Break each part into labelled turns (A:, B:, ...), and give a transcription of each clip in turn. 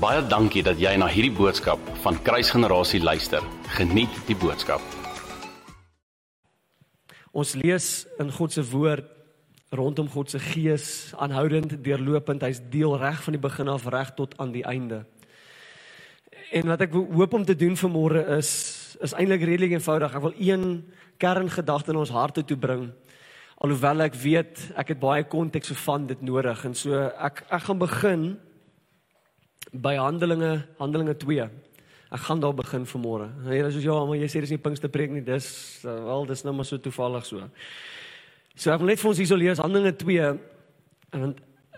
A: Baie dankie dat jy na hierdie boodskap van Kruisgenerasie luister. Geniet die boodskap.
B: Ons lees in God se woord rondom God se gees aanhoudend deurlopend. Hy's deel reg van die begin af reg tot aan die einde. En wat ek hoop om te doen vanmôre is is eintlik redelik eenvoudig. Ek wil een kerngedagte in ons harte toe bring. Alhoewel ek weet ek het baie konteks van dit nodig en so ek ek gaan begin by Handelinge Handelinge 2. Ek gaan daar begin vanmôre. Here soos ja, maar jy sê dis nie Pinkster preek nie. Dis wel dis nou maar so toevallig so. So ek wil net vir ons hierso lees Handelinge 2 en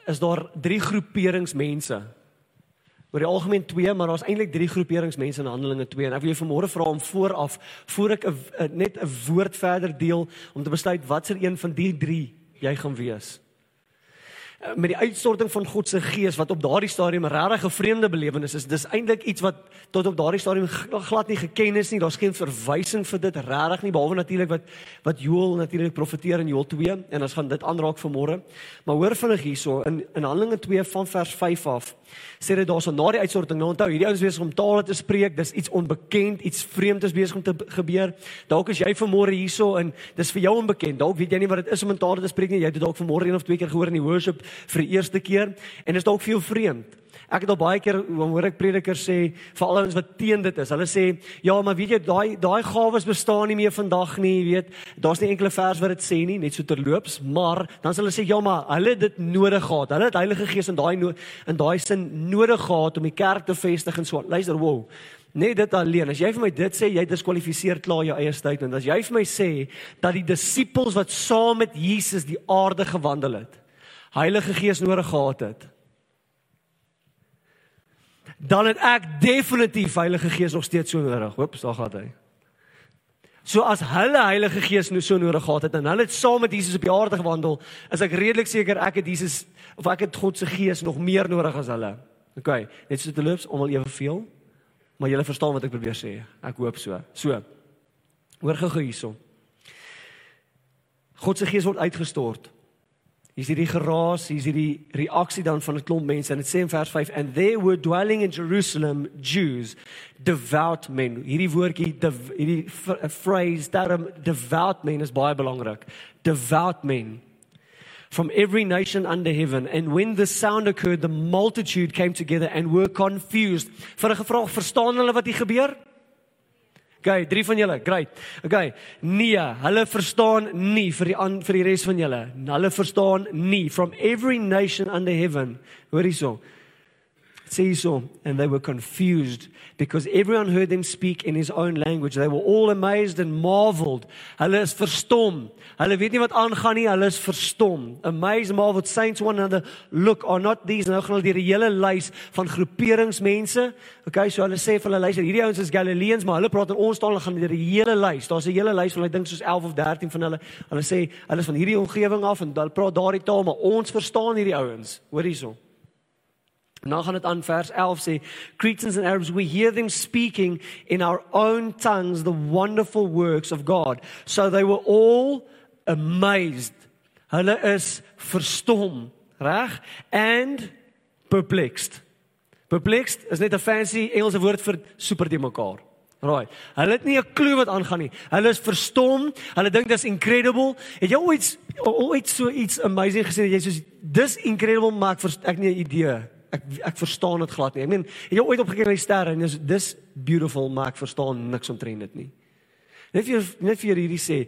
B: is daar drie groeperings mense oor die algemeen 2, maar daar's eintlik 3 groeperings mense in Handelinge 2 en ek wil jou vanmôre vra om vooraf voor ek a, a, net 'n woord verder deel om te besluit watser een van die 3 jy gaan wees. Met die uitstorting van God se gees wat op daardie stadium 'n regtig vreemde belewenis is. Dis eintlik iets wat tot op daardie stadium glad nie geken is nie. Daar's geen verwysing vir dit regtig nie behalwe natuurlik wat wat Joël natuurlik profeteer in Joël 2 en ons gaan dit aanraak vanmôre. Maar hoor vinnig hierso in in Handelinge 2 van vers 5 af sê dit daarso na die uitstorting. Nou onthou, hierdie ouens besig om tale te spreek. Dis iets onbekend, iets vreemd is besig om te gebeur. Dalk is jy vanmôre hierso en dis vir jou onbekend. Dalk weet jy nie wat dit is om in tale te spreek nie. Jy het dit dalk vanmôre een of twee keer gehoor in die worship vir die eerste keer en is dalk vir jou vreemd. Ek het al baie keer hoor ek predikers sê vir al ons wat teen dit is. Hulle sê ja, maar weet jy daai daai gawes bestaan nie meer vandag nie, jy weet. Daar's nie enkele vers wat dit sê nie, net so terloops, maar dan sal hulle sê ja, maar hulle het dit nodig gehad. Hulle het Heilige Gees in daai in daai sin nodig gehad om die kerk te vestig en so. Luister, wow. Net dit alleen. As jy vir my dit sê, jy diskwalifiseer klaar jou eie statement. As jy vir my sê dat die disippels wat saam met Jesus die aarde gewandel het, Heilige Gees nodig gehad het, dan het ek definitief Heilige Gees nog steeds so nodig. Hoop, daar gaan hy. So as hulle Heilige Gees nou so nodig gehad het en hulle het saam met Jesus op die aarde gewandel, is ek redelik seker ek het Jesus of ek het God se Gees nog meer nodig as hulle. OK, net so te loops om al eweveel. Maar julle verstaan wat ek probeer sê. Ek hoop so. So. Hoor gou hierson. God se Gees word uitgestort. Hier's hierdie geraas, hier's hierdie reaksie dan van 'n klomp mense en dit sê in vers 5 and there were dwelling in Jerusalem Jews devout men. Hierdie woordjie hierdie phrase daarom devout men is baie belangrik. Devout men from every nation under heaven and when the sound occurred the multitude came together and were confused. Vir 'n gevraag verstaan hulle wat hier gebeur? Okay, drie van julle, great. Okay. Nee, hulle verstaan nie vir die an, vir die res van julle. Hulle verstaan nie from every nation under heaven. Hoor hierso say so and they were confused because everyone heard them speak in his own language they were all amazed and marveled hulle is verstom hulle weet nie wat aangaan nie hulle is verstom. Amazed marveled saints one another look are not these. Nou gaan hulle deur die hele lys van groeperings mense okay so hulle sê vir hulle luister hierdie ouens is Galileans maar hulle praat in ons taal hulle gaan deur die hele lys. Daar's 'n hele lys van ek dink soos 11 of 13 van hulle. Hulle sê hulle is van hierdie omgewing af en hulle praat daardie taal maar ons verstaan hierdie ouens. Hoor hierso. Nou gaan dit aan vers 11 sê Cretans and Arabs we hear them speaking in our own tongues the wonderful works of God. So they were all amazed. Hulle is verstom, reg? And perplexed. Perplexed is net 'n fancy Engelse woord vir super te mekaar. Right. Hulle het nie 'n klou wat aangaan nie. Hulle is verstom. Hulle dink dis incredible. Het jy ooit ooit so iets amazing gesien dat jy soos dis incredible maak vir ek nie 'n idee ek ek verstaan dit glad nie. Ek meen, het jy ooit opgekyk na die sterre en dis dis beautiful, maar ek verstaan niks omtrent dit nie. Net vir net vir hierdie sê,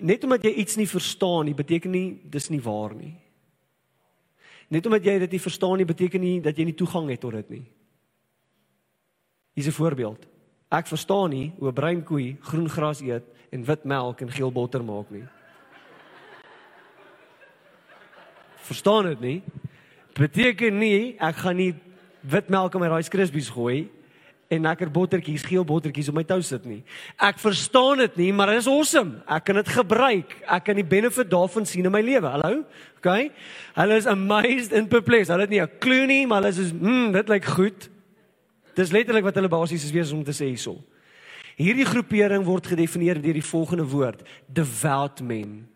B: net omdat jy iets nie verstaan nie, beteken nie dis nie waar nie. Net omdat jy dit nie verstaan nie, beteken nie dat jy nie toegang het tot dit nie. Hier's 'n voorbeeld. Ek verstaan nie hoe 'n bruin koei groen gras eet en wit melk en geel botter maak nie. Verstaan dit nie? beteken nie ek gaan nie witmelk in my Rice Krispies gooi en lekker bottertjies, geel bottertjies op my tou sit nie. Ek verstaan dit nie, maar dit is awesome. Ek kan dit gebruik. Ek kan die benefit daarvan sien in my lewe. Hallo? OK. Hulle is amazed and perplexed. Hulle het nie 'n klou nie, maar hulle is mm, dit lyk goed. Dis letterlik wat hulle basies is wees om te sê hierso. Hierdie groepering word gedefinieer deur die volgende woord: devout men.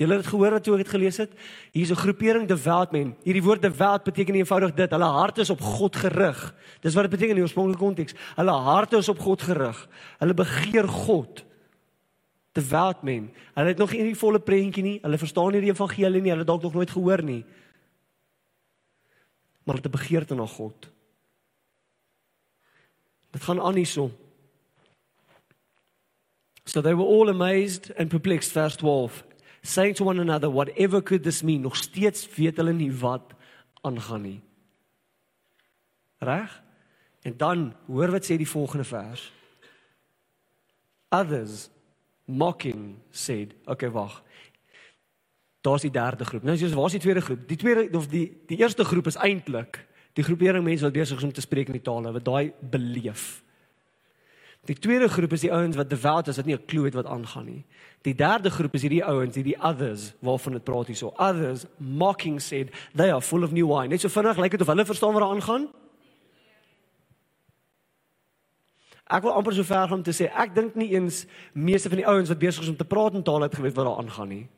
B: Julle het gehoor wat toe ek dit gelees het? Hier's 'n groepering devout men. Hierdie woord devout beteken eenvoudig dit, hulle harte is op God gerig. Dis wat dit beteken in die oorspronklike konteks. Hulle harte is op God gerig. Hulle begeer God. Devout men. Hulle het nog nie die volle prentjie nie. Hulle verstaan nie die evangelie nie. Hulle dalk nog nooit gehoor nie. Maar hulle het 'n begeerte na God. Dit gaan aan hierso. So they were all amazed and perplexed verse 12 saying to one another whatever could this mean? Nog steeds weet hulle nie wat aangaan nie. Reg? En dan hoor wat sê die volgende vers. Others mocking said okay wag. Daar's die derde groep. Nou soos waar's die tweede groep? Die tweede of die die eerste groep is eintlik die groepering mense wat besig is om te spreek in die tale wat daai beleef Die tweede groep is die ouens wat devout is, wat nie 'n klou het wat aangaan nie. Die derde groep is hierdie ouens, hierdie others waarvan dit praat hierso. Others mocking said they are full of new wine. Net so vinnig lyk dit of hulle verstaan wat aangaan. Ek wil amper so ver gaan om te sê ek dink nie eens meeste van die ouens wat besig is om te praat in tale het geweet wat daar aangaan nie.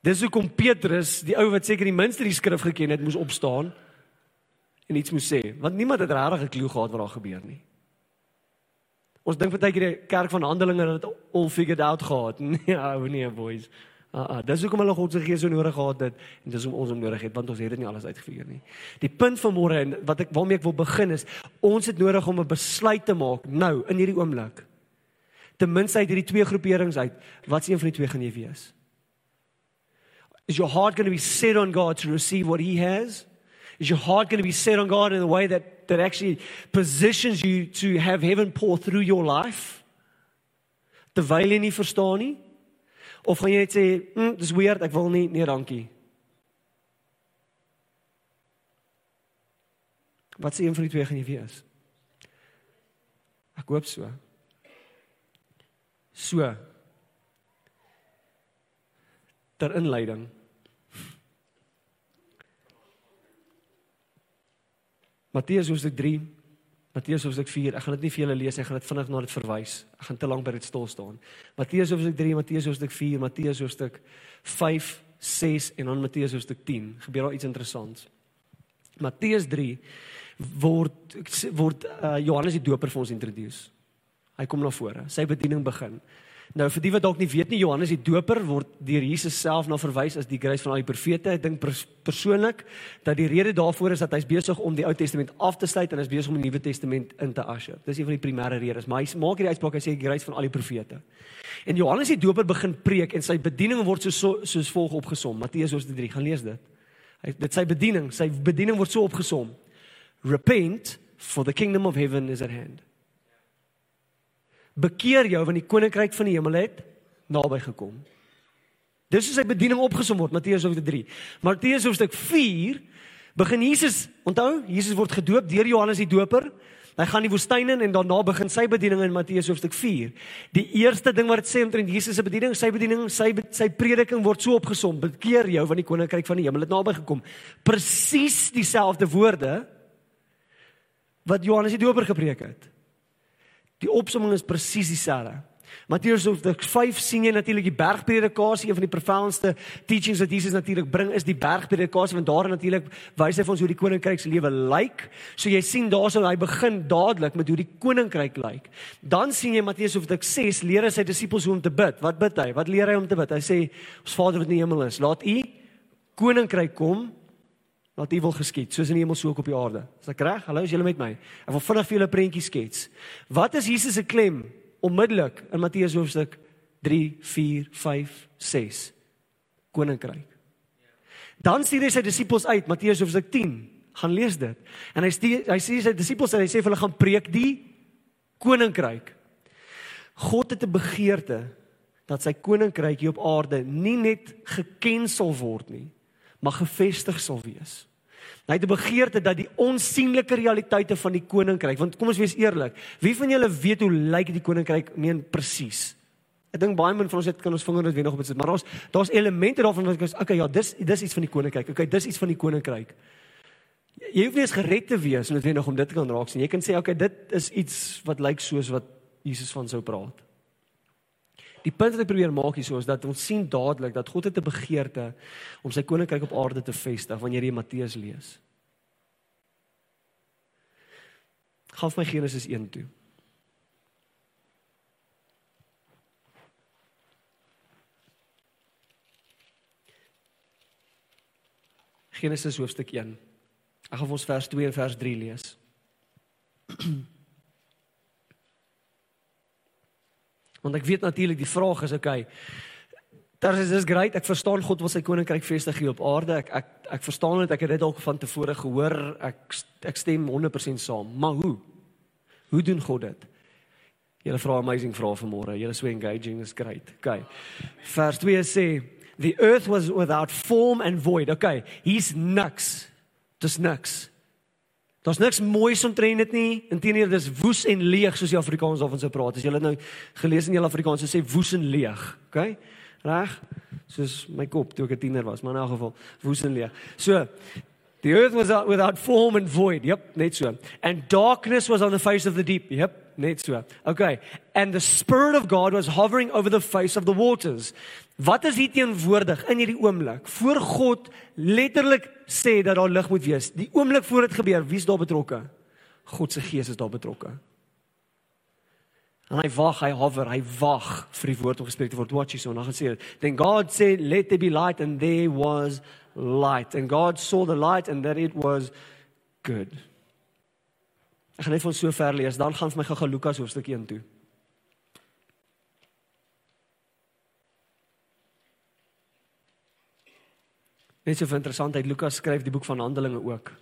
B: Dis hoekom Petrus, die ou wat seker die minste die skrif geken het, moes opstaan en iets moes sê, want niemand het regtig 'n klou gehad wat daar gebeur nie. Ons dink baie keer die kerk van Handelinge het dit all figured out gehad. Nee, ou nee boys. Uh, uh, dis hoekom hulle God se gees so nodig gehad het en dis hoekom ons hom nodig het want ons het dit nie alles uitgefigure nie. Die punt van môre en wat ek waarmee ek wil begin is ons het nodig om 'n besluit te maak nou in hierdie oomblik. Ten minste uit hierdie twee groeperings uit, wat se een van die twee gaan jy wees? Is your heart going to be set on God to receive what he has? Is your heart going to be set on God in a way that that actually positions you to have heaven pour through your life? Terwyl jy nie verstaan nie? Of gaan jy net sê, "Mm, dis weird, ek wil nie, nee, dankie." Wat sê een van die twee gaan jy wees? Ek hoop so. So. Ter inleiding Matteus hoofstuk 3, Matteus hoofstuk 4. Ek gaan dit nie vir julle lees nie, ek gaan dit vinnig na dit verwys. Ek gaan te lank by dit stil staan. Matteus hoofstuk 3, Matteus hoofstuk 4, Matteus hoofstuk 5, 6 en dan Matteus hoofstuk 10. Gebeur daar iets interessants. Matteus 3 word word uh, Johannes die Doper vir ons introduce. Hy kom na vore. Sy bediening begin. Nou vir die wat dalk nie weet nie, Johannes die Doper word deur Jesus self na verwys as die grys van al die profete. Ek dink pers persoonlik dat die rede daarvoor is dat hy's besig om die Ou Testament af te sluit en hy's besig om die Nuwe Testament in te usher. Dis een van die primêre redes, maar hy maak hierdie uitspraak hy sê die grys van al die profete. En Johannes die Doper begin preek en sy bediening word so, so soos volg opgesom. Matteus hoofstuk 3, gaan lees dit. Hy dit sy bediening, sy bediening word so opgesom. Repent for the kingdom of heaven is at hand bekeer jou want die koninkryk van die hemel het naby gekom. Dis hoe sy bediening opgesom word Matteus hoofstuk 3. Matteus hoofstuk 4 begin Jesus, onthou, Jesus word gedoop deur Johannes die Doper. Hy gaan die woestyn in en daarna begin sy bediening in Matteus hoofstuk 4. Die eerste ding wat dit sê omtrent Jesus se bediening, sy bediening, sy sy prediking word so opgesom: Bekeer jou want die koninkryk van die hemel het naby gekom. Presies dieselfde woorde wat Johannes die Doper gepreek het. Die opsomming is presies dieselfde. Matteus hoofstuk 5 sien jy natuurlik die bergpredikasie, een van die profoundste teachings wat Jesus natuurlik bring is die bergpredikasie want daar natuurlik wys hy vir ons hoe die koninkryk se lewe lyk. So jy sien daarso hy begin dadelik met hoe die koninkryk lyk. Dan sien jy Matteus hoofstuk 6 leer hy sy disippels hoe om te bid. Wat bid hy? Wat leer hy om te bid? Hy sê ons Vader wat in die hemel is, laat U koninkryk kom Laat U wil geskied, soos in die hemel so ook op die aarde. Is ek reg? Hallo, is julle met my? Ek wil vinnig vir julle 'n prentjie skets. Wat is Jesus se klem onmiddellik in Matteus hoofstuk 3, 4, 5, 6? Koninkryk. Dan stuur hy sy disippels uit, Matteus hoofstuk 10. Gaan lees dit. En hy stuur hy sê sy disippels en hy sê vir hulle gaan preek die koninkryk. God het 'n begeerte dat sy koninkryk hier op aarde nie net geken sal word nie, maar gevestig sal wees. Hy het 'n begeerte dat die onsigbare realiteite van die koninkryk, want kom ons wees eerlik, wie van julle weet hoe lyk die koninkryk meen presies? Ek dink baie min van ons het kan ons vinger net weer nog op sit, maar daar's daar's elemente daarvan wat ek sê, okay, ja, dis dis iets van die koninkryk. Okay, dis iets van die koninkryk. Jy hoef nie eens gered te wees om dit weer nog om dit te kan raak sien. Jy kan sê, okay, dit is iets wat lyk soos wat Jesus van sou praat. Die punt wat ek probeer maak hierso is dat ons sien dadelik dat God het 'n begeerte om sy koninkryk op aarde te vestig wanneer jy Matteus lees. Gaan vir my Genesis 1 toe. Genesis hoofstuk 1. Ek gaan ons vers 2 en vers 3 lees. Want ek weet natuurlik die vraag is okay. Daar is dis great. Ek verstaan God wil sy koninkryk vestig hier op aarde. Ek ek ek verstaan dit. Ek het dit dalk van tevore gehoor. Ek ek stem 100% saam. Maar hoe? Hoe doen God dit? Julle vra amazing vrae vanmôre. Julle so engaging is great. Okay. Vers 2 sê the earth was without form and void. Okay. He's niks. Dis niks. Daar's niks moois omtrent dit nie. Inteendeel dis woes en leeg soos die Afrikaners daarvan sou praat. As jy dit nou gelees in die Afrikaans sê woes en leeg. Okay? Reg? Soos my kop toe ek 'n tiener was, maar in elk geval woes en leeg. So The earth was without form and void. Yep, net so. And darkness was on the face of the deep. Yep, net so. Okay. And the spirit of God was hovering over the face of the waters. Wat is hier teenwoordig in hierdie oomblik? Voor God letterlik sê dat daar lig moet wees. Die oomblik voor dit gebeur, wie's daar betrokke? God se gees is daar betrokke. En hy wag, hy hover, hy wag vir die woord om gespreek te word. Watch hierson, dan gaan sê dit. Then God said, "Let there be light," and there was light. And God saw the light and that it was good. Ek gaan net van so ver lees, dan gaan vir my gou-gou Lukas hoofstuk 1 toe. Net so interessant, hy Lukas skryf die boek van Handelinge ook.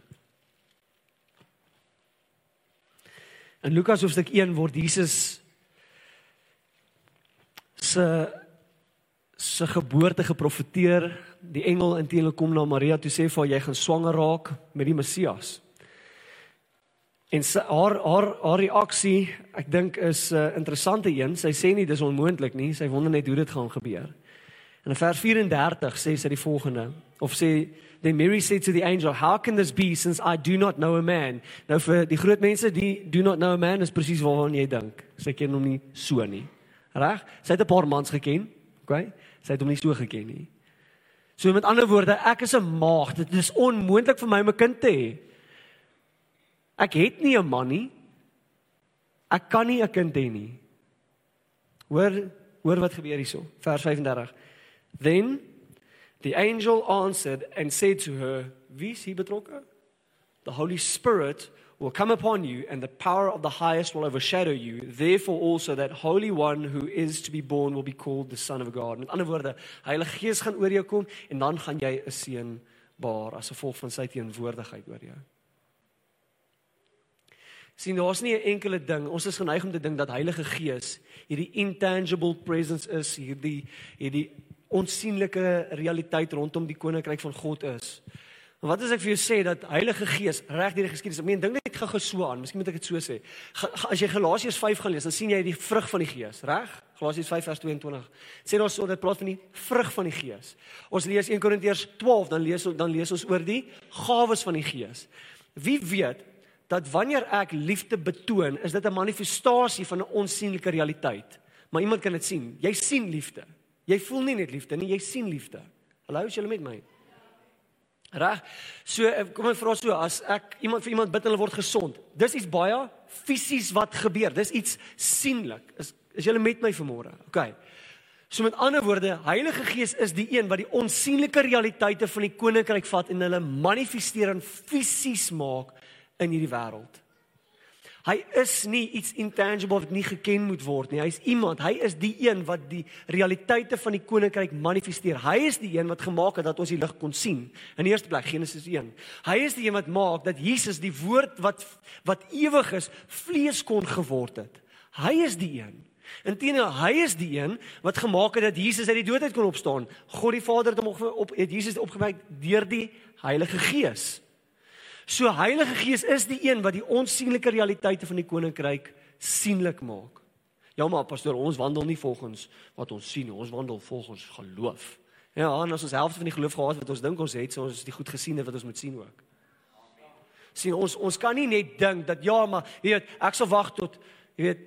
B: In Lukas hoofstuk 1 word Jesus se se geboorte geprofeteer. Die engel inteenlik kom na Maria toe sê vir haar jy gaan swanger raak met die Messias. En sy haar haar haar reaksie, ek dink is 'n uh, interessante een. Sy sê nie dis onmoontlik nie, sy wonder net hoe dit gaan gebeur. En in vers 34 sê sy die volgende of sê Then Mary said to the angel, "How can this be since I do not know a man?" Nou vir die groot mense die do not know a man is presies waarvan jy dink. Sy ken hom nie so nie. Reg? Sy het 'n paar mans geken. OK? Sy het hom nie so geken nie. So met ander woorde, ek is 'n maagd. Dit is onmoontlik vir my om 'n kind te hê. Ek het nie 'n man nie. Ek kan nie 'n kind hê nie. Hoor, hoor wat gebeur hierso. Vers 35. Then the angel answered and said to her, "Wie is hier betrokke? The Holy Spirit will come upon you, and the power of the highest will overshadow you. Therefore, also that Holy One who is to be born will be called the Son of God. Met ander woorde, Heilige Gees gaan oor jou kom en dan gaan jy 'n seun baar as gevolg van sy teenwoordigheid oor jou. Sien, daar's nie 'n enkele ding. Ons is geneig om te dink dat Heilige Gees hierdie intangible presence is, hierdie hierdie onsigbare realiteit rondom die koninkryk van God is. Maar wat as ek vir jou sê dat Heilige Gees reg deur die geskiedenis, ek meen dink net gou-gou so aan, miskien moet ek dit so sê. As jy Galasiërs 5 gaan lees, dan sien jy die vrug van die Gees, reg? Galasiërs 5 vers 22. Sê ons so dit praat van die vrug van die Gees. Ons lees 1 Korintiërs 12, dan lees ons dan lees ons oor die gawes van die Gees. Wie weet dat wanneer ek liefde betoon, is dit 'n manifestasie van 'n onsigbare realiteit. Maar iemand kan dit sien. Jy sien liefde. Jy voel nie net liefde nie, jy sien liefde. Hallo, is julle met my? Reg? So eh, kom ek vra so as ek iemand vir iemand bid en hulle word gesond. Dis iets baie fisies wat gebeur. Dis iets sienlik. Is is julle met my vanmôre? OK. So met ander woorde, Heilige Gees is die een wat die onsigbare realiteite van die koninkryk vat en hulle manifesteer en fisies maak in hierdie wêreld. Hy is nie iets intangible wat nie geken moet word nie. Hy is iemand. Hy is die een wat die realiteite van die koninkryk manifesteer. Hy is die een wat gemaak het dat ons die lig kon sien. In die eerste plek Genesis 1. Hy is die een wat maak dat Jesus die woord wat wat ewig is, vlees kon geword het. Hy is die een. Inteendeel, hy is die een wat gemaak het dat Jesus uit die dood uit kon opstaan. God die Vader het hom op, op het Jesus opgewek deur die Heilige Gees. So Heilige Gees is die een wat die onsigbare realiteite van die koninkryk sienlik maak. Ja maar pastoor, ons wandel nie volgens wat ons sien nie, ons wandel volgens geloof. Ja, en as ons helfte van die geloof gehad wat ons dink ons het, so ons is die goed gesien wat ons moet sien ook. Sien ons ons kan nie net dink dat ja, maar jy weet, ek sal wag tot jy weet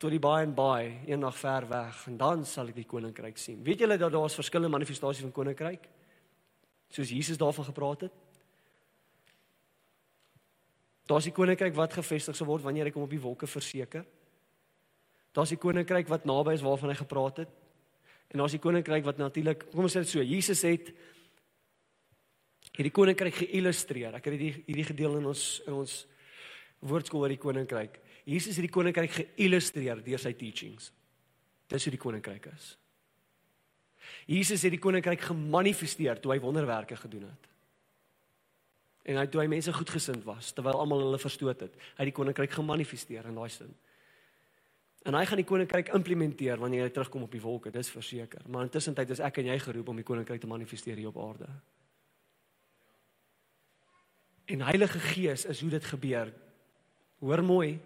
B: tot die baie en baie eendag ver weg en dan sal ek die koninkryk sien. Weet julle dat daar's verskillende manifestasies van koninkryk? Soos Jesus daarvan gepraat het. Daar's die koninkryk wat gevestig sal word wanneer hy kom op die wolke verseker. Daar's die koninkryk wat naby is waarvan hy gepraat het. En daar's die koninkryk wat natuurlik, kom ons sê dit so, Jesus het hierdie koninkryk geillustreer. Ek het hierdie hierdie gedeel in ons in ons woordskool oor die koninkryk. Jesus het die koninkryk geillustreer deur sy teachings. Dis hoe die koninkryk is. Jesus het die koninkryk gemanifesteer toe hy wonderwerke gedoen het. En hy toe hy mense goedgesind was terwyl almal hulle verstoot het, hy die koninkryk gemanifesteer in daai sin. En hy gaan die koninkryk implementeer wanneer hy terugkom op die wolke, dis verseker. Maar intussen tyd is ek en jy geroep om die koninkryk te manifesteer hier op aarde. En Heilige Gees is hoe dit gebeur. Hoor mooi.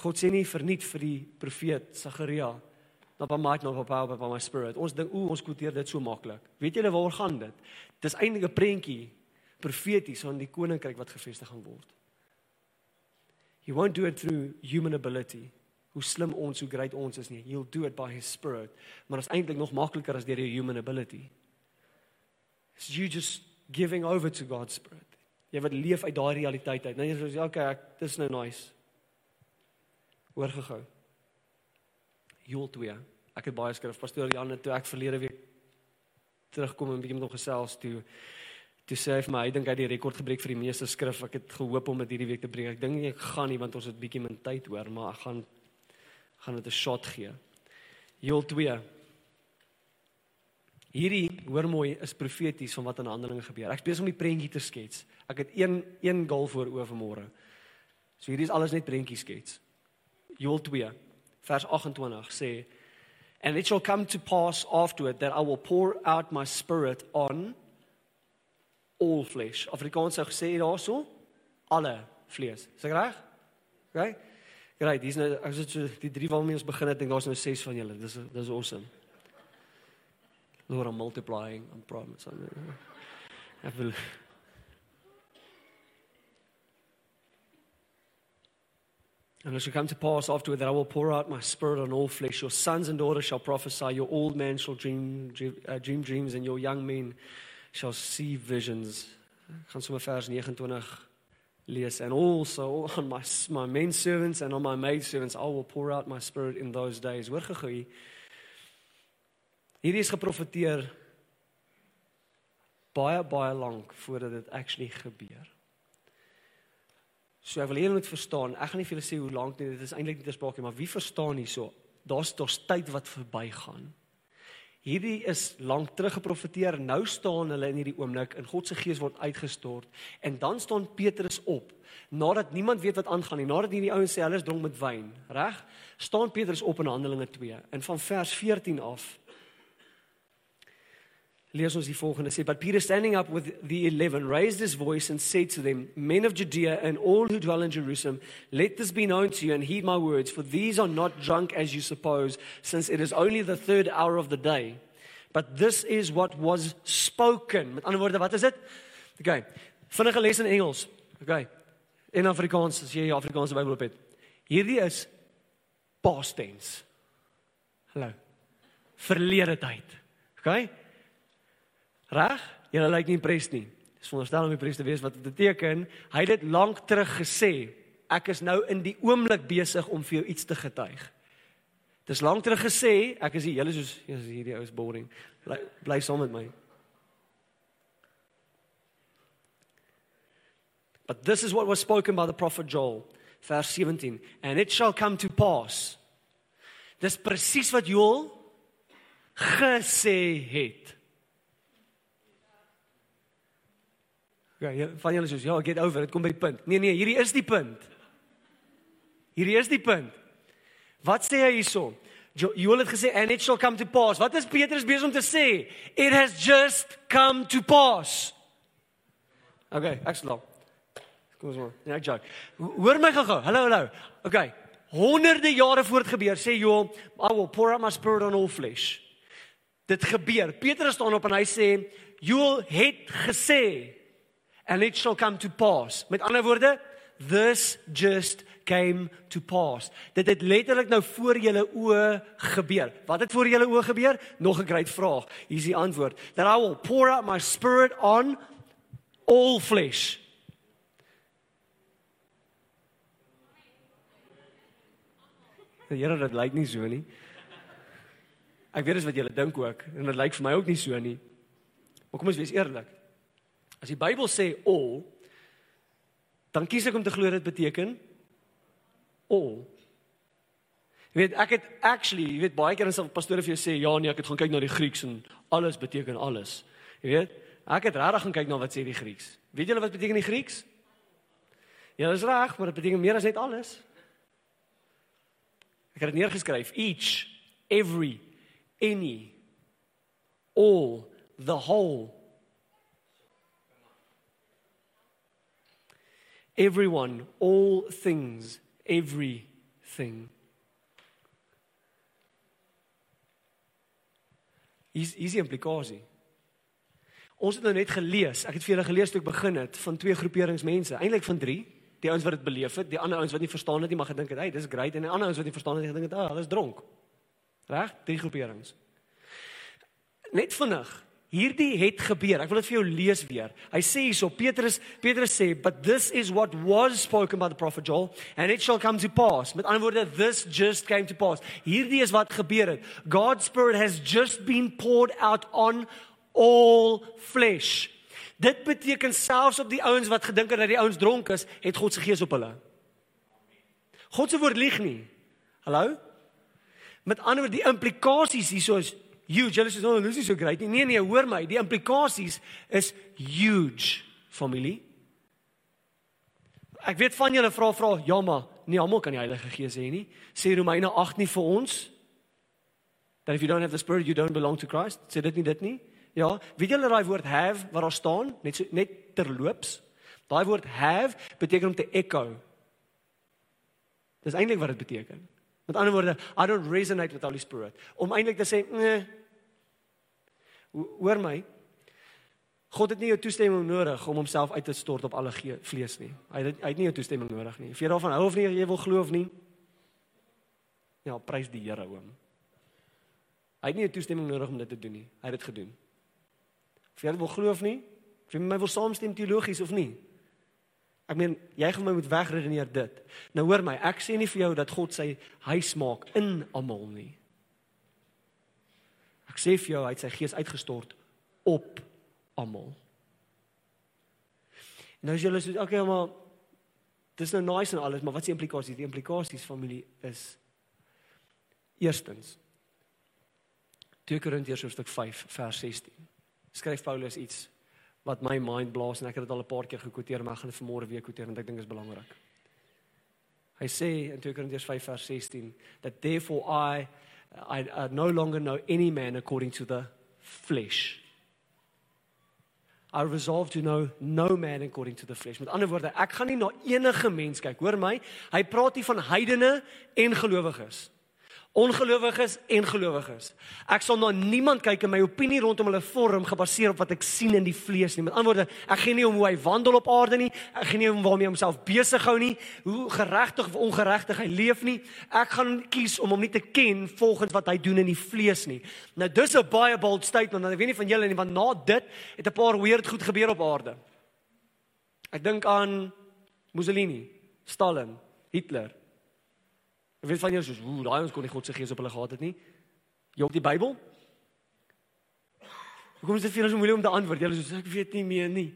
B: God sê nie verniet vir die profeet Sagaria not by might not by power by my spirit. Ons dink o, ons kwoteer dit so maklik. Weet julle waaroor gaan dit? Dis eintlik 'n prentjie profeties van die koninkryk wat gevestig gaan word. He won't do it through human ability. Hoe slim ons, hoe great ons is nie. He'll do it by his spirit. Maar dit is eintlik nog makliker as deur jou human ability. It's you just giving over to God's spirit. Jy wat leef uit daai realiteit uit. Nou jy sê okay, ek dis nou nice. Hoor gehou. Joel 2. Ek het baie skrif pastoor Jan het toe ek verlede week terugkom en bietjie met hom gesels toe toe sê hy vir my hy dink hy het die rekord gebreek vir die meeste skrif. Ek het gehoop om dit hierdie week te breek. Ek dink ek gaan nie want ons het bietjie min tyd hoor, maar ek gaan gaan dit 'n shot gee. Joel 2. Hierdie, hoor mooi, is profeties van wat in Handelinge gebeur. Ek besig om die prentjie te skets. Ek het een een goal voor oor vanmôre. So hierdie is alles net prentjie skets. Joel 2 vers 28 sê and it shall come to pass afterward that I will pour out my spirit on all flesh. Afrikaans sou gesê daarso alle vlees. Is ek reg? OK. Great, dis nou as dit so die drie waarmee ons begin het, dink daar's nou ses van julle. Dis dis awesome. Lord, I'm multiplying. I'm promise. I will. And it shall come to pass afterward that I will pour out my spirit on all flesh. Your sons and daughters shall prophesy. Your old men shall dream, dream, uh, dream dreams, and your young men shall see visions. Gaan sommer vers 29 lees. And also on my, my men servants and on my maid servants I will pour out my spirit in those days. Hoor hier. Hierdie is geprofeteer baie baie lank voordat dit actually gebeur. So ek wil julle moet verstaan, ek gaan nie vir julle sê hoe lank nie, dit is eintlik nie te sprake maar wie verstaan hierso? Daar's daar's tyd wat verbygaan. Hierdie is lank terug geprofeteer, nou staan hulle in hierdie oomblik en God se gees word uitgestort en dan staan Petrus op nadat niemand weet wat aangaan nie, nadat hierdie ouens sê hulle is dronk met wyn, reg? Staan Petrus op in Handelinge 2 en van vers 14 af lees ons die volgende. Sê but Peter standing up with the 11 raised his voice and said to them men of Judea and all who dwell in Jerusalem let this be known to you and heed my words for these are not drunk as you suppose since it is only the third hour of the day. But this is what was spoken. Met ander woorde wat is dit? Okay vinnige les in Engels. Okay in Afrikaans as jy die Afrikaanse Bybel op het. Hierdie is past tense. Hallo. Verlede tyd. Okay Reg? Julle lyk nie impressed nie. Dis veronderstel om impressed te wees wat dit beteken. Hy het dit lank terug gesê. Ek is nou in die oomblik besig om vir jou iets te getuig. Dis lank terug gesê, ek is hier, julle soos is hierdie ou is boring. Bly, bly saam met my. But this is what was spoken by the prophet Joel, verse 17, and it shall come to pass. Dis presies wat Joel gesê het. Ja, van julle sê ja, get over, dit kom by die punt. Nee nee, hierdie is die punt. Hierdie is die punt. Wat sê hy hierso? Joel het gesê and it shall come to pass. Wat is Petrus besig om te sê? It has just come to pass. Okay, ek slaap. Kom ons maar. Ja, ek joke. Hoor my gou-gou. Hallo, hallo. Okay. Honderde jare voor dit gebeur, sê Joel, I will pour out my spirit on all flesh. Dit gebeur. Petrus staan op en hy sê, Joel het gesê and it shall come to pass. Met ander woorde, this just came to pass. Dit het letterlik nou voor julle oë gebeur. Wat het voor julle oë gebeur? Nog 'n groot vraag. Hier is die antwoord. That I will pour out my spirit on all flesh. Die Here dit lyk nie so nie. Ek weet dis wat julle dink ook en dit lyk vir my ook nie so nie. Maar kom ons wees eerlik. As die Bybel sê all, dan kies ek om te glo dit beteken all. Jy weet, ek het actually, jy weet baie keer as 'n pastoor vir jou sê, ja nee, ek het gaan kyk na die Grieks en alles beteken alles. Jy weet, ek het regtig gaan kyk na wat sê die Grieks. Weet julle wat beteken die Grieks? Ja, dis reg, maar dit beteken meer as net alles. Ek het dit neergeskryf. Each, every, any, all, the whole. Everyone, all things, everything. Hier's hier's die implikasie. Ons het nou net gelees, ek het vir julle gelees toe ek begin het van twee groeperings mense, eintlik van 3. Die ouens wat dit beleef het, die ander ouens wat nie verstaan het nie, maar gedink het, "Hey, dis great." En die ander ouens wat nie verstaan het nie, gedink het, "Ah, oh, hulle is dronk." Reg? Drie groeperings. Net vinnig. Hierdie het gebeur. Ek wil dit vir jou lees weer. Hy sê hierso Petrus Petrus sê, "But this is what was spoken by the prophet Joel, and it shall come to pass." Met ander woorde, this just came to pass. Hierdie is wat gebeur het. God's spirit has just been poured out on all flesh. Dit beteken selfs op die ouens wat gedink het dat die ouens dronk is, het God se gees op hulle. God se woord lieg nie. Hallo? Met ander woorde, die implikasies hierso is huge. Julle sê, "Oh, dis nie so great nie." Nee nee, hoor my, die implikasies is huge, familie. Ek weet van julle vra vra, ja maar, nie almal kan die Heilige Gees hê nie. Sê Romeine 8 nie vir ons that if you don't have the spirit you don't belong to Christ. Sê dit nie dit nie? Ja, weet julle daai woord have wat daar staan, net so net terloops. Daai woord have beteken om te echo. Dis eintlik wat dit beteken. Met ander woorde, I don't resonate with Holy Spirit. Om eintlik te sê, nee. Hoor my, God het nie jou toestemming nodig om homself uit te stort op alle vlees nie. Hy het hy het nie jou toestemming nodig nie. Of jy daarvan hou of nie, jy wil glo of nie. Ja, prys die Here oom. Hy het nie jou toestemming nodig om dit te doen nie. Hy het dit gedoen. Of jy wil glo of nie, of jy met my wil saamstem teologies of nie. Ek meen, jy gaan my moet wegredeneer dit. Nou hoor my, ek sê nie vir jou dat God sy huis maak in almal nie. Ek sê vir jou hy het sy gees uitgestort op almal. Nou as jy sê, okay, maar dis nou nice en alles, maar wat is die implikasies? Die implikasies familie is eerstens 2 Korintiërs hoofstuk 5 vers 16. Skryf Paulus iets wat my mind blaas en ek het dit al 'n paar keer gekwoteer, maar ek gaan dit vanmôre weer kwoteer want ek dink dit is belangrik. Hy sê in 2 Korintiërs 5 vers 16 that therefore I I, I no longer know any man according to the flesh I resolve to know no man according to the flesh. Met ander woorde, ek gaan nie na enige mens kyk. Hoor my, hy praat hier van heidene en gelowiges. Ongelowiges en gelowiges. Ek sal na niemand kyk en my opinie rondom hulle vorm gebaseer op wat ek sien in die vlees nie. Met ander woorde, ek gee nie om hoe hy wandel op aarde nie. Ek gee nie om waarmee hy homself besig hou nie, hoe geregtig of ongeregtig hy leef nie. Ek gaan kies om hom nie te ken volgens wat hy doen in die vlees nie. Nou dis 'n baie bold statement, want ek weet nie van julle nie, want na dit het 'n paar weird goed gebeur op aarde. Ek dink aan Mussolini, Stalin, Hitler. Ek weet van julle soos, ooh, daai ons kon nie God se gees op hulle gehad het nie. Jy op die Bybel? Hoekom is dit vir julle so moeilik om te antwoord? Julle soos ek weet nie meer nie.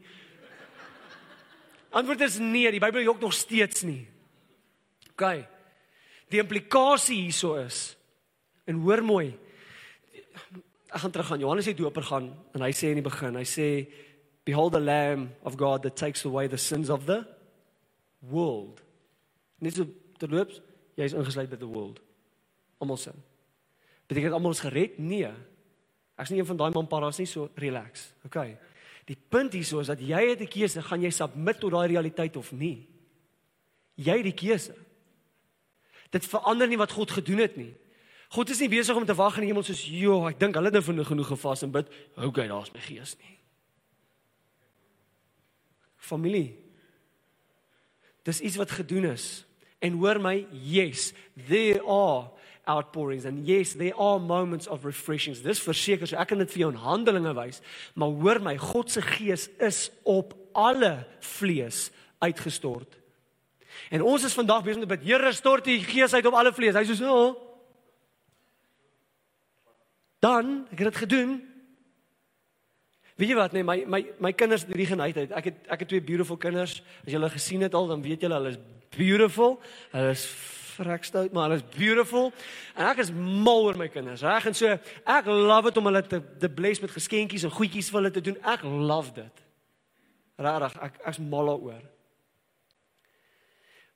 B: Antwoord is nee, die Bybel jok nog steeds nie. OK. Die implikasie hierso is en hoor mooi. Ek gaan terug aan Johannes die Doper gaan en hy sê in die begin, hy sê behold the lamb of God that takes away the sins of the world. Net so terloops jy is ingesluit by the world. Almal sin. Beteken dit almal is gered? Nee. Ek's nie een van daai man paras nie, so relax. Okay. Die punt hierso is dat jy het 'n keuse, gaan jy submit tot daai realiteit of nie? Jy het die keuse. Dit verander nie wat God gedoen het nie. God is nie besig om te wag in die hemel soos, "Jo, ek dink hulle het nou genoeg gevas en bid. Okay, daar's my gees nie." Familie. Dis iets wat gedoen is. En hoor my, yes, there are outpourings and yes, there are moments of refreshings. Dis verseker, so ek kan dit vir jou in handelinge wys, maar hoor my, God se gees is op alle vlees uitgestort. En ons is vandag besig met Here stort die gees uit op alle vlees. Hy sê so, oh. dan ek het dit gedoen. Jy wat nee my my my kinders het hierdie geneigtheid. Ek het ek het twee beautiful kinders. As jy hulle gesien het al, dan weet jy hulle is beautiful. Hulle is vrek stout, maar hulle is beautiful. En ek is mal oor my kinders. Reg en so ek love dit om hulle te te bless met geskenkies en goedjies vir hulle te doen. Ek love dit. Regtig, ek ek's mal daaroor.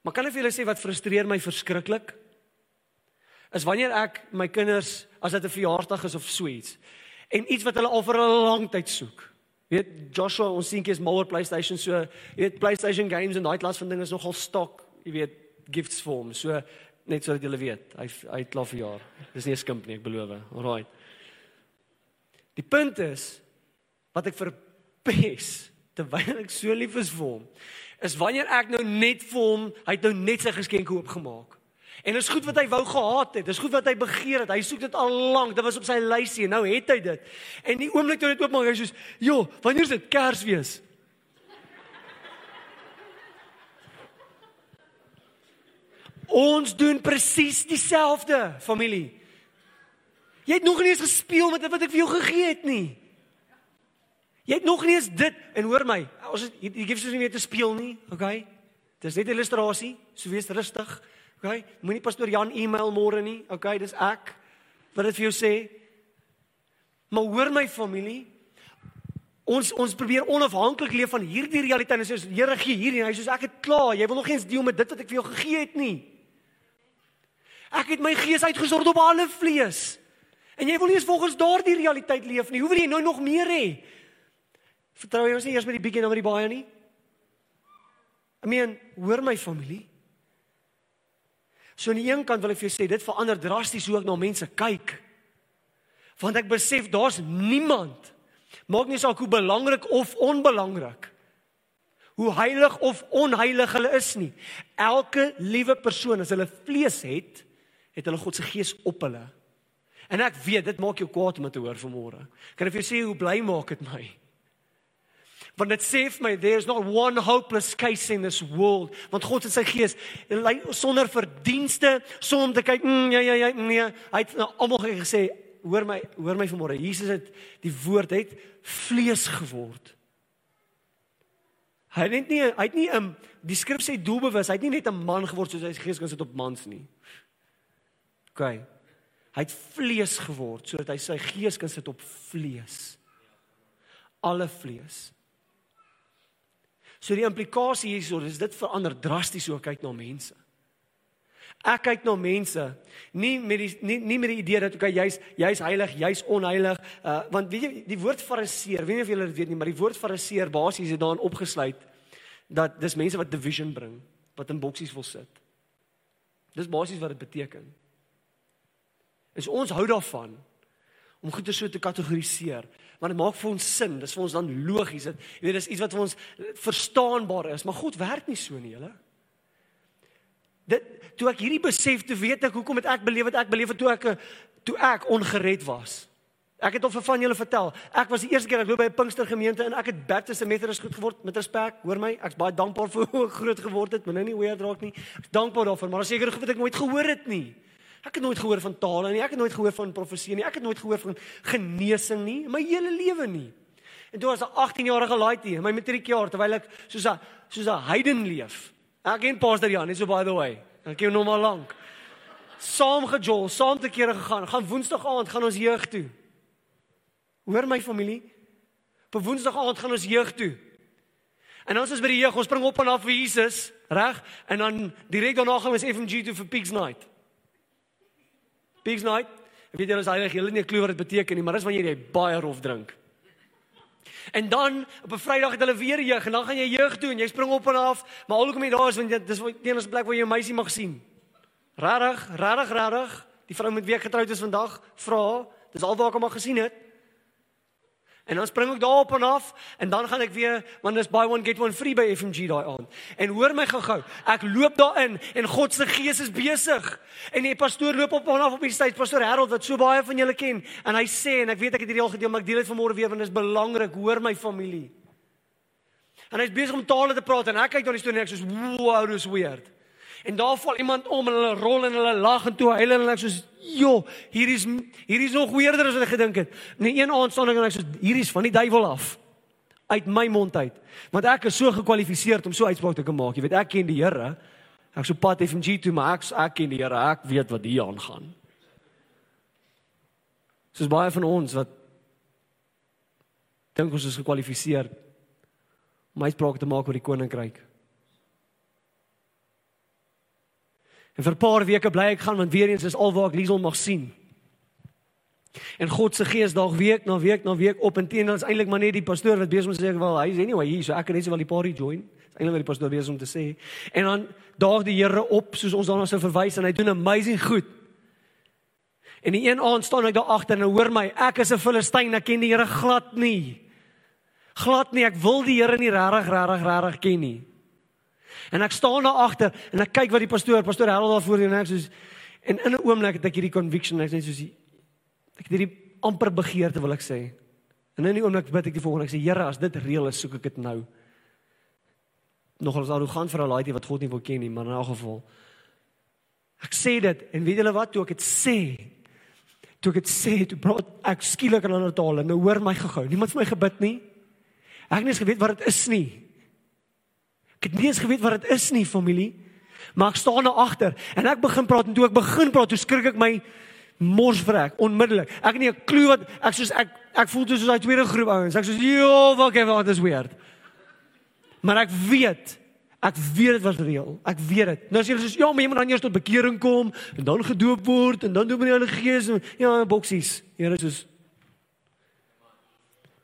B: Maar kan ek vir julle sê wat frustreer my verskriklik? Is wanneer ek my kinders as dit 'n verjaarsdag is of so iets en iets wat hulle al vir 'n lang tyd soek. Weet Joshua, ons seentjie is mal oor PlayStation, so jy weet PlayStation games en daai klas van dinge is nogal stok, jy weet, gifts vir hom. So net sodat julle weet, hy hy het klaar vir jaar. Dis nie 'n skimp nie, ek beloof. Alraai. Die punt is wat ek verpes terwyl ek so lief is vir hom, is wanneer ek nou net vir hom, hy het nou net sy geskenke oopgemaak. En is goed wat hy wou gehad het. Dis goed wat hy begeer het. Hy soek dit al lank. Dit was op sy lysie. Nou het hy dit. En die oomblik toe hy dit oopmaak, hy sê: "Jo, wanneer is dit Kersfees?" Ons doen presies dieselfde, familie. Jy het nog nie eens gespeel met wat ek vir jou gegee het nie. Jy het nog nie eens dit en hoor my, ons het jy gee vir nie te speel nie, okay? Dis net 'n illustrasie, so wees rustig. Okay? Moenie pastoor Jan e-mail môre nie. Okay, dis ek wat dit vir jou sê. Maar hoor my familie, ons ons probeer onafhanklik leef van hierdie realiteit. Ons sê Here gee hierdie en hy sê ek het klaar. Jy wil nog eens deel met dit wat ek vir jou gegee het nie. Ek het my gees uitgesort op alle vlees. En jy wil nie eens volgens daardie realiteit leef nie. Hoe wil jy nou nog meer hê? Vertrou jy ons nie eers met die bietjie dan met die baie nie? I mean, hoor my familie. So aan die een kant wil ek vir jou sê dit verander drasties hoe ek na mense kyk. Want ek besef daar's niemand maak nie saak hoe belangrik of onbelangrik hoe heilig of onheilig hulle is nie. Elke liewe persoon as hulle vlees het, het hulle God se gees op hulle. En ek weet dit maak jou kwaad om te hoor vanmôre. Kan ek vir jou sê hoe bly maak dit my? Want dit sê vir my there's not one hopeless case in this world. Want God het sy gees sonder verdienste, sonder om te kyk, mm, ja ja ja, nee, hy het nou almal gesê, hoor my, hoor my vanmôre. Jesus het die woord het vlees geword. Hy het nie hy het nie 'n die skrif sê doelbewus, hy het nie net 'n man geword soos hy sy gees kan sit op mans nie. OK. Hy het vlees geword sodat hy sy gees kan sit op vlees. Alle vlees. So die implikasie hierso is dit verander drasties hoe ek kyk na mense. Ek kyk na mense nie met die nie nie met die idee dat okay jy's jy's heilig, jy's onheilig, uh want weet jy die woord fariseer, weet nie of julle dit weet nie, maar die woord fariseer basies is daarin opgesluit dat dis mense wat division bring, wat in boksies wil sit. Dis basies wat dit beteken. Is ons hou daarvan om goeie so te kategoriseer? Want dit maak vir ons sin dis vir ons dan logies dit jy weet dis iets wat vir ons verstaanbaar is maar God werk nie so nie julle. Dit toe ek hierdie besef te weet ek hoekom het ek beleef wat ek beleef het toe ek toe ek ongered was. Ek het al van julle vertel ek was die eerste keer ek loop by 'n Pinkstergemeente en ek het Baptist en Methodist goed geword met respek hoor my ek's baie dankbaar vir hoe groot geword het maar nou nie weer draak nie. Ek's dankbaar daarvoor maar seker goed wat ek nooit gehoor het nie Ek het nooit gehoor van tale nie. Ek het nooit gehoor van profesie nie. Ek het nooit gehoor van genesing nie in my hele lewe nie. En toe was 'n 18-jarige laaitie in my matriekjaar terwyl ek soos 'n soos 'n heiden leef. Ek ken Pastor Jan, net so by the way. Ek ken hom al lank. Saam gejol, saam te kere gegaan. Gaan Woensdag aand gaan ons jeug toe. Hoor my familie. Op Woensdag aand gaan ons jeug toe. En ons is by die jeug, ons spring op en af vir Jesus, reg? En dan direk daarna gaan ons FMG toe vir Pigs Night. Pigs night. Ek weet julle is heilig, julle het nie 'n klou wat dit beteken nie, maar dis wanneer jy baie rof drink. En dan op 'n Vrydag het hulle weer jeug en dan gaan jy jeug toe en jy spring op en af, maar alhoewel jy daar is want dis die enigste plek waar jy 'n meisie mag sien. Rarig, rarig, rarig. Die vrou met wie ek getroud is vandag vra, dis alwaar ek hom al gesien het. En dan spring ek daarop en af en dan gaan ek weer want dis buy one get one free by FMG daai aand. En hoor my gou-gou, ek loop daarin en God se gees is besig. En die pastoor loop op en af op die stage, pastoor Harold wat so baie van julle ken en hy sê en ek weet ek het hierdie al gedeel, maar ek deel dit vanmôre weer want dit is belangrik, hoor my familie. En hy's besig om tale te praat en ek kyk na die storie en ek sê, "Wow, dis weird." En daar val iemand om en hulle rol en hulle lag en toe huil en ek soos, "Jo, hier is hier is nog weerder as wat ek gedink het." Nee, een aand staan ek en ek soos, "Hier is van die duiwel af." Uit my mond uit. Want ek is so gekwalifiseer om so uitspraak te kan maak. Jy weet, ek ken die Here. Ek so pad FMG toe, maar ek ek ken die Here. Ek weet wat hier aangaan. Soos baie van ons wat dink ons is gekwalifiseer om uitsprake te maak oor die koninkryk. En vir 'n paar weke bly ek gaan want weer eens is alwaar ek Liesel mag sien. En God se gees daag week na week na week op en teenoor is eintlik maar net die pastoor wat besig om te sê wel hy is anyway hier so ek kan net so wel die party join. Dis eintlik wat die pastoor besig om te sê. En dan daag die Here op soos ons daarna sou verwys en hy doen amazing goed. En die een aand staan ek daar agter en hoor my ek is 'n Filistyn ek ken die Here glad nie. Glad nie ek wil die Here nie regtig regtig regtig ken nie. En ek staan daar agter en ek kyk wat die pastoor, pastoor Harold daar voor en ek soos en in 'n oomblik het ek hierdie conviction, ek sê soos ek het hierdie amper begeerte wil ek sê. En in die oomblik bid ek die volgende, ek sê Here, as dit reël is, soek ek dit nou. Nogals arrogant vir 'n laaitjie wat God nie wil ken nie, maar in 'n geval ek sê dit en weet julle wat toe ek dit sê? Toe ek dit sê, toe praat ek skielik in ander taal en nou hoor my gehou. Niemand het my gebid nie. Ek het nie eens geweet wat dit is nie. Ek het nie eens geweet wat dit is nie, familie. Maar ek staan daar agter en ek begin praat en toe ek begin praat, toe skrik ek my mors vrek onmiddellik. Ek het nie 'n klou wat ek soos ek ek voel soos daai tweede groep ouens. Ek soos jo, wat ek wat is weird. Maar ek weet Ek weet dit was reël. Ek weet dit. Nou as jy sê ja, maar jy moet dan eers tot bekering kom en dan gedoop word en dan doen met die Heilige Gees en ja, boksies. Here soos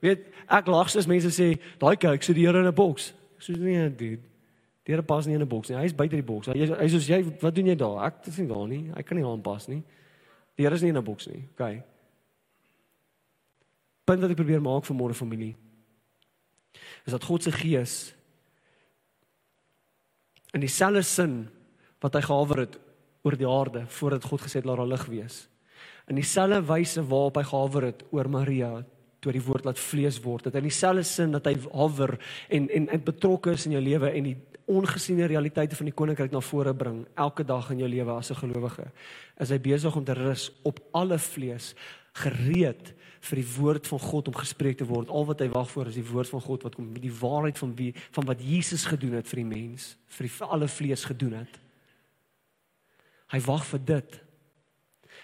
B: Weet, ek lag as mense sê, daai kyk, so die Here in 'n boks. Soos nee, dude. Die Here pas nie in 'n boks nie. Hy is buite die boks. Hy hy soos jy, wat doen jy daar? Ek is nie daar nie. Hy kan nie aan pas nie. Die Here is nie in 'n boks nie. OK. Punt wat ek probeer maak vir môre familie is dat God se gees in dieselfde sin wat hy gehawer het oor die aarde voordat God gesê het laat daar lig wees. In dieselfde wyse waarop hy gehawer het oor Maria toe die woord laat vlees word. Dit in dieselfde sin dat hy hover en en en betrokke is in jou lewe en die ongesiene realiteite van die koninkryk na vore bring elke dag in jou lewe as 'n gelowige. Is hy besig om te rus op alle vlees gereed vir die woord van God om gespreek te word. Al wat hy wag vir is die woord van God wat kom die waarheid van wie van wat Jesus gedoen het vir die mens, vir die vir alle vlees gedoen het. Hy wag vir dit.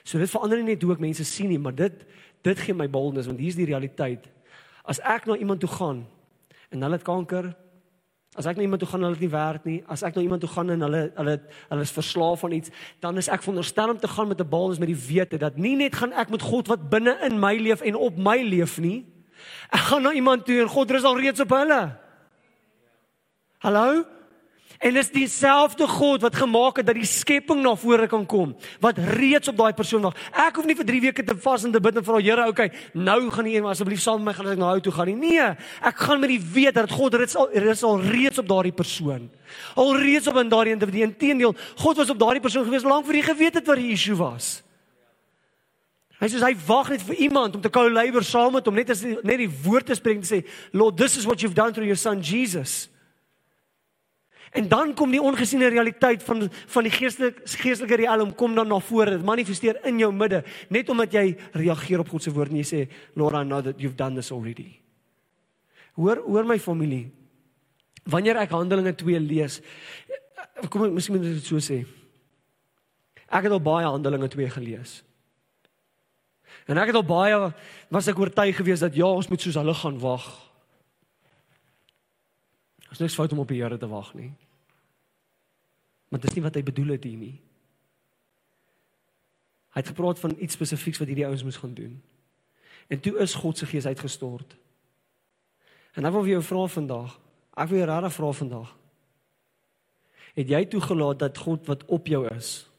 B: So dit verander nie net hoe ek mense sien nie, maar dit dit gee my boldness want hier's die realiteit. As ek na iemand toe gaan en hulle het kanker, as ek na iemand toe gaan en hulle het nie werk nie, as ek na iemand toe gaan en hulle hulle hulle is verslaaf aan iets, dan is ek veronderstel om te gaan met 'n boldness met die wete dat nie net gaan ek met God wat binne in my leef en op my leef nie. Ek gaan na iemand toe en God rus al reeds op hulle. Hallo? En dis dieselfde God wat gemaak het dat die skepping na vore kan kom, wat reeds op daai persoon wag. Ek hoef nie vir 3 weke te vas en te bid en vra Here, okay, nou gaan U asseblief saam met my gaan ek na nou toe gaan nie. Nee, ek gaan met die weet dat God reeds al reeds al reeds op daardie persoon. Al reeds op in daardie individu. Inteendeel, God was op daardie persoon gewees lank voor hy geweet het wat die issue was. Hy sê hy wag net vir iemand om te kou labor saam met hom net as net die woord te spreek en sê, "Lord, this is what you've done through your son Jesus." En dan kom die ongesiene realiteit van van die geestelike geestelike riem kom dan na vore. Dit manifesteer in jou midde net omdat jy reageer op God se woord en jy sê, "Lord, I know that you've done this already." Hoor, hoor my familie. Wanneer ek Handelinge 2 lees, kom ek miskien moet dit so sê. Ek het al baie Handelinge 2 gelees. En ek het al baie was ek oortuig geweest dat ja, ons moet soos hulle gaan wag. Ons niks fout om op die Here te wag nie. Maar dis nie wat hy bedoel het hier nie. Hy het gepraat van iets spesifieks wat hierdie ouens moes gaan doen. En toe is God se gees uitgestort. En ek wil vir jou vra vandag, ek wil jou regtig vra vandag. Het jy toegelaat dat God wat op jou is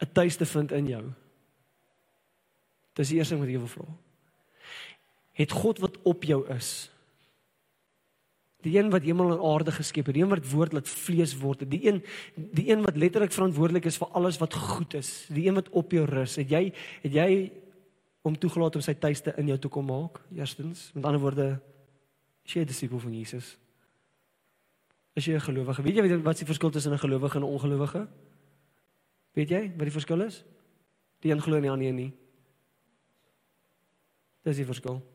B: 'n tuiste vind in jou? Dis die eerste ding wat ek wil vra. het God wat op jou is. Die een wat hemel en aarde geskep het, die een wat woord laat vlees word, die een die een wat letterlik verantwoordelik is vir alles wat goed is, die een wat op jou rus. Het jy het jy om toegelaat om sy tuiste in jou toe kom maak? Eerstens, met ander woorde, is jy 'n disipel van Jesus? Is jy 'n gelowige? Weet jy wat is die verskil tussen 'n gelowige en 'n ongelowige? Weet jy wat die verskil is? Die een glo nie aan die een nie. Dis die verskil.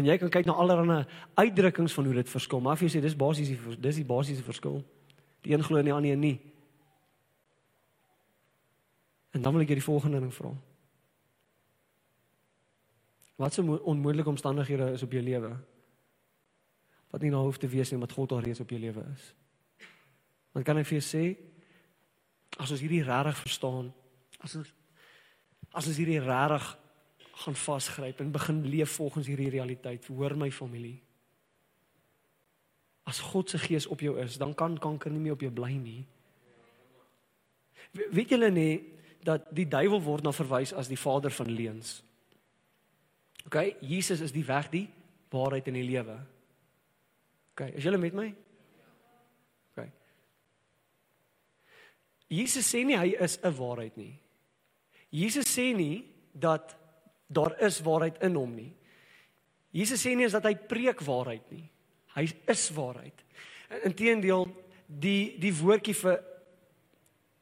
B: En jy kan kyk na allerlei uitdrukkings van hoe dit verskil, maar as jy sê dis basies die dis die basiese verskil. Die een glo aan die een nie. En dan wil ek jy die volgende ding vra. Wat se onmoontlike omstandighede is op jou lewe? Wat nie nou hoef te wees nie, omdat God al reeds op jou lewe is. Want kan ek vir jou sê as ons hierdie regtig verstaan, as ons as ons hierdie regtig gaan vasgryp en begin leef volgens hierdie realiteit, hoor my familie. As God se gees op jou is, dan kan kanker nie meer op jou bly nie. Weet julle nie dat die duiwel word na verwys as die vader van leuns? OK, Jesus is die weg, die waarheid en die lewe. OK, is julle met my? OK. Jesus sê nie hy is 'n waarheid nie. Jesus sê nie dat daar is waarheid in hom nie. Jesus sê nie is dat hy preek waarheid nie. Hy is waarheid. Inteendeel, die die woordjie vir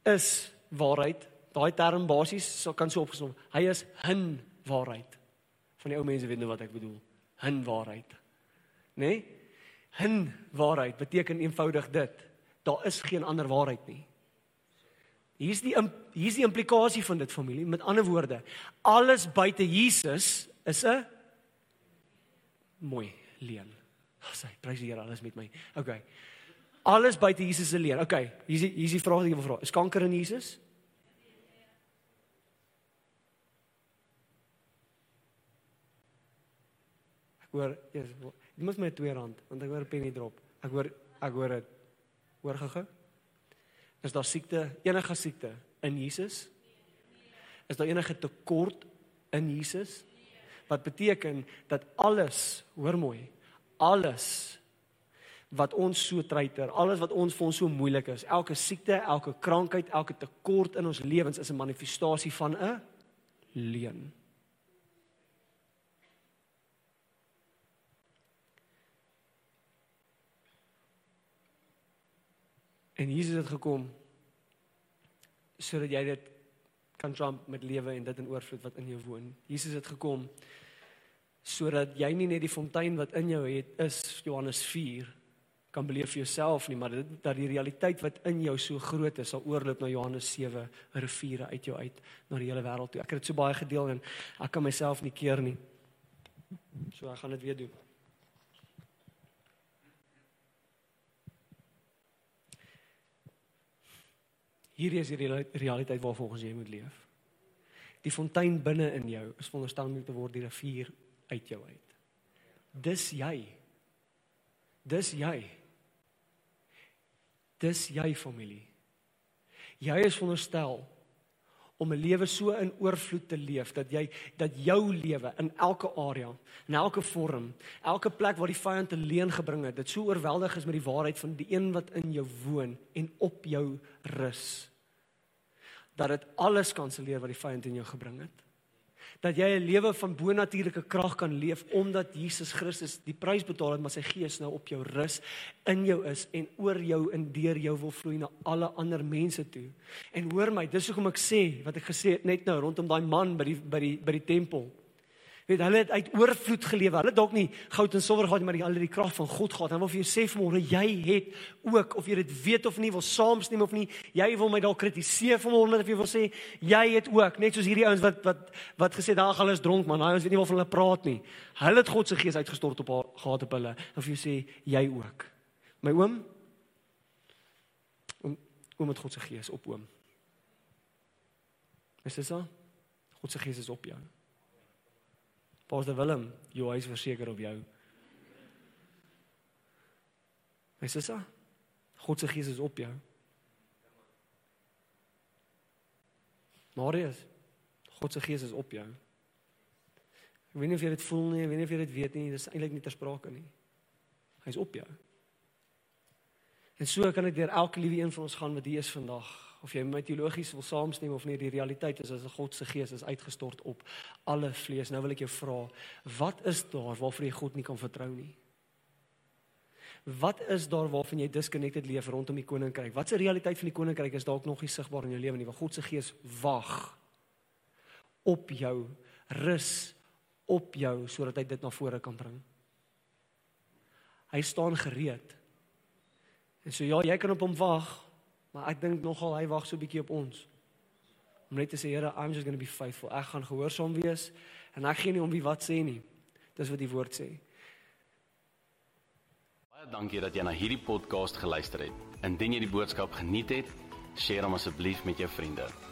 B: is waarheid, daai term basies sal kan so opgesom. Hy is 'n waarheid. Van die ou mense weet nou wat ek bedoel. 'n waarheid. Né? Nee? 'n waarheid beteken eenvoudig dit. Daar is geen ander waarheid nie. Hier's die hier's die implikasie van dit familie. Met ander woorde, alles buite Jesus is 'n mooi leuen. Sy prys die Here alles met my. OK. Alles buite Jesus is 'n leuen. OK. Hier's die hier's die vraag wat ek wil vra. Is kanker in Jesus? Ek hoor, jy moet my twee rand want ek hoor 'n penny drop. Ek hoor ek hoor dit. Hoor gou-gou. Is daar siekte, enige siekte in Jesus? Is daar enige tekort in Jesus? Wat beteken dat alles, hoor mooi, alles wat ons so treiter, alles wat ons vir ons so moeilik is, elke siekte, elke krankheid, elke tekort in ons lewens is 'n manifestasie van 'n leuen. En Jesus het gekom sodat jy dit kan trump met lewe en dit in oorvloed wat in jou woon. Jesus het gekom sodat jy nie net die fontein wat in jou het is Johannes 4 kan beleef vir jouself nie, maar dit dat die realiteit wat in jou so groot is sal oorloop na Johannes 7 riviere uit jou uit na die hele wêreld toe. Ek het dit so baie gedeel en ek kan myself nie keer nie. So ek gaan dit weer doen. Hierdie is die realiteit waarvolgens jy moet leef. Die fontein binne in jou is veronderstel om te word die rivier uit jou uit. Dis jy. Dis jy. Dis jy familie. Jy is veronderstel om 'n lewe so in oorvloed te leef dat jy dat jou lewe in elke area, in elke vorm, elke plek waar die vyand te leen gebring het, dit so oorweldig is met die waarheid van die een wat in jou woon en op jou rus dat dit alles kanselleer wat die vyand in jou gebring het. Dat jy 'n lewe van bonatuurlike krag kan leef omdat Jesus Christus die prys betaal het, maar sy gees nou op jou rus, in jou is en oor jou en deur jou wil vloei na alle ander mense toe. En hoor my, dis hoekom ek sê wat ek gesê het net nou rondom daai man by die by die by die tempel weet hulle het uit oorvloed gelewe. Hulle dalk nie goud en silwer gehad nie, maar die al die krag van God gehad. En wil vir jou sê vanmôre jy het ook of jy dit weet of nie, wil saamstem of nie, jy wil my dalk kritiseer vanmôre of jy wil sê jy het ook, net soos hierdie ouens wat wat wat gesê daar hulle is dronk man, daai ouens weet nie waarvan hulle praat nie. Hulle het God se gees uitgestort op haar gehad op hulle. En vir jou sê jy ook. My oom oom oom met God se gees op oom. Is dit so? God se gees is op jou. Pastor Willem, jou huis verseker op jou. Is dit so? God se gees is op jou. Marius, God se gees is op jou. Ek weet nie of jy dit voel nie, ek weet nie of jy dit weet nie, dis eintlik nie ter sprake nie. Hy's op jou. En so kan dit deur elke liewe een van ons gaan wat hier is vandag. Of jy met teologies wil saamstem of nie, die realiteit is as God se gees is uitgestort op alle vlees. Nou wil ek jou vra, wat is daar waarvoor jy God nie kan vertrou nie? Wat is daar waarvan jy disconnected leef rondom die koninkryk? Wat se realiteit van die koninkryk is dalk nog nie sigbaar in jou lewe nie? Want God se gees wag op jou, rus op jou sodat hy dit na vore kan bring. Hy staan gereed. En so ja, jy kan op hom wag, maar ek dink nogal hy wag so 'n bietjie op ons. Om net te sê Here, I'm just going to be faithful. Ek gaan gehoorsaam wees en ek gee nie om wie wat sê nie. Dis wat die woord sê.
A: Baie dankie dat jy na hierdie podcast geluister het. Indien jy die boodskap geniet het, deel hom asseblief met jou vriende.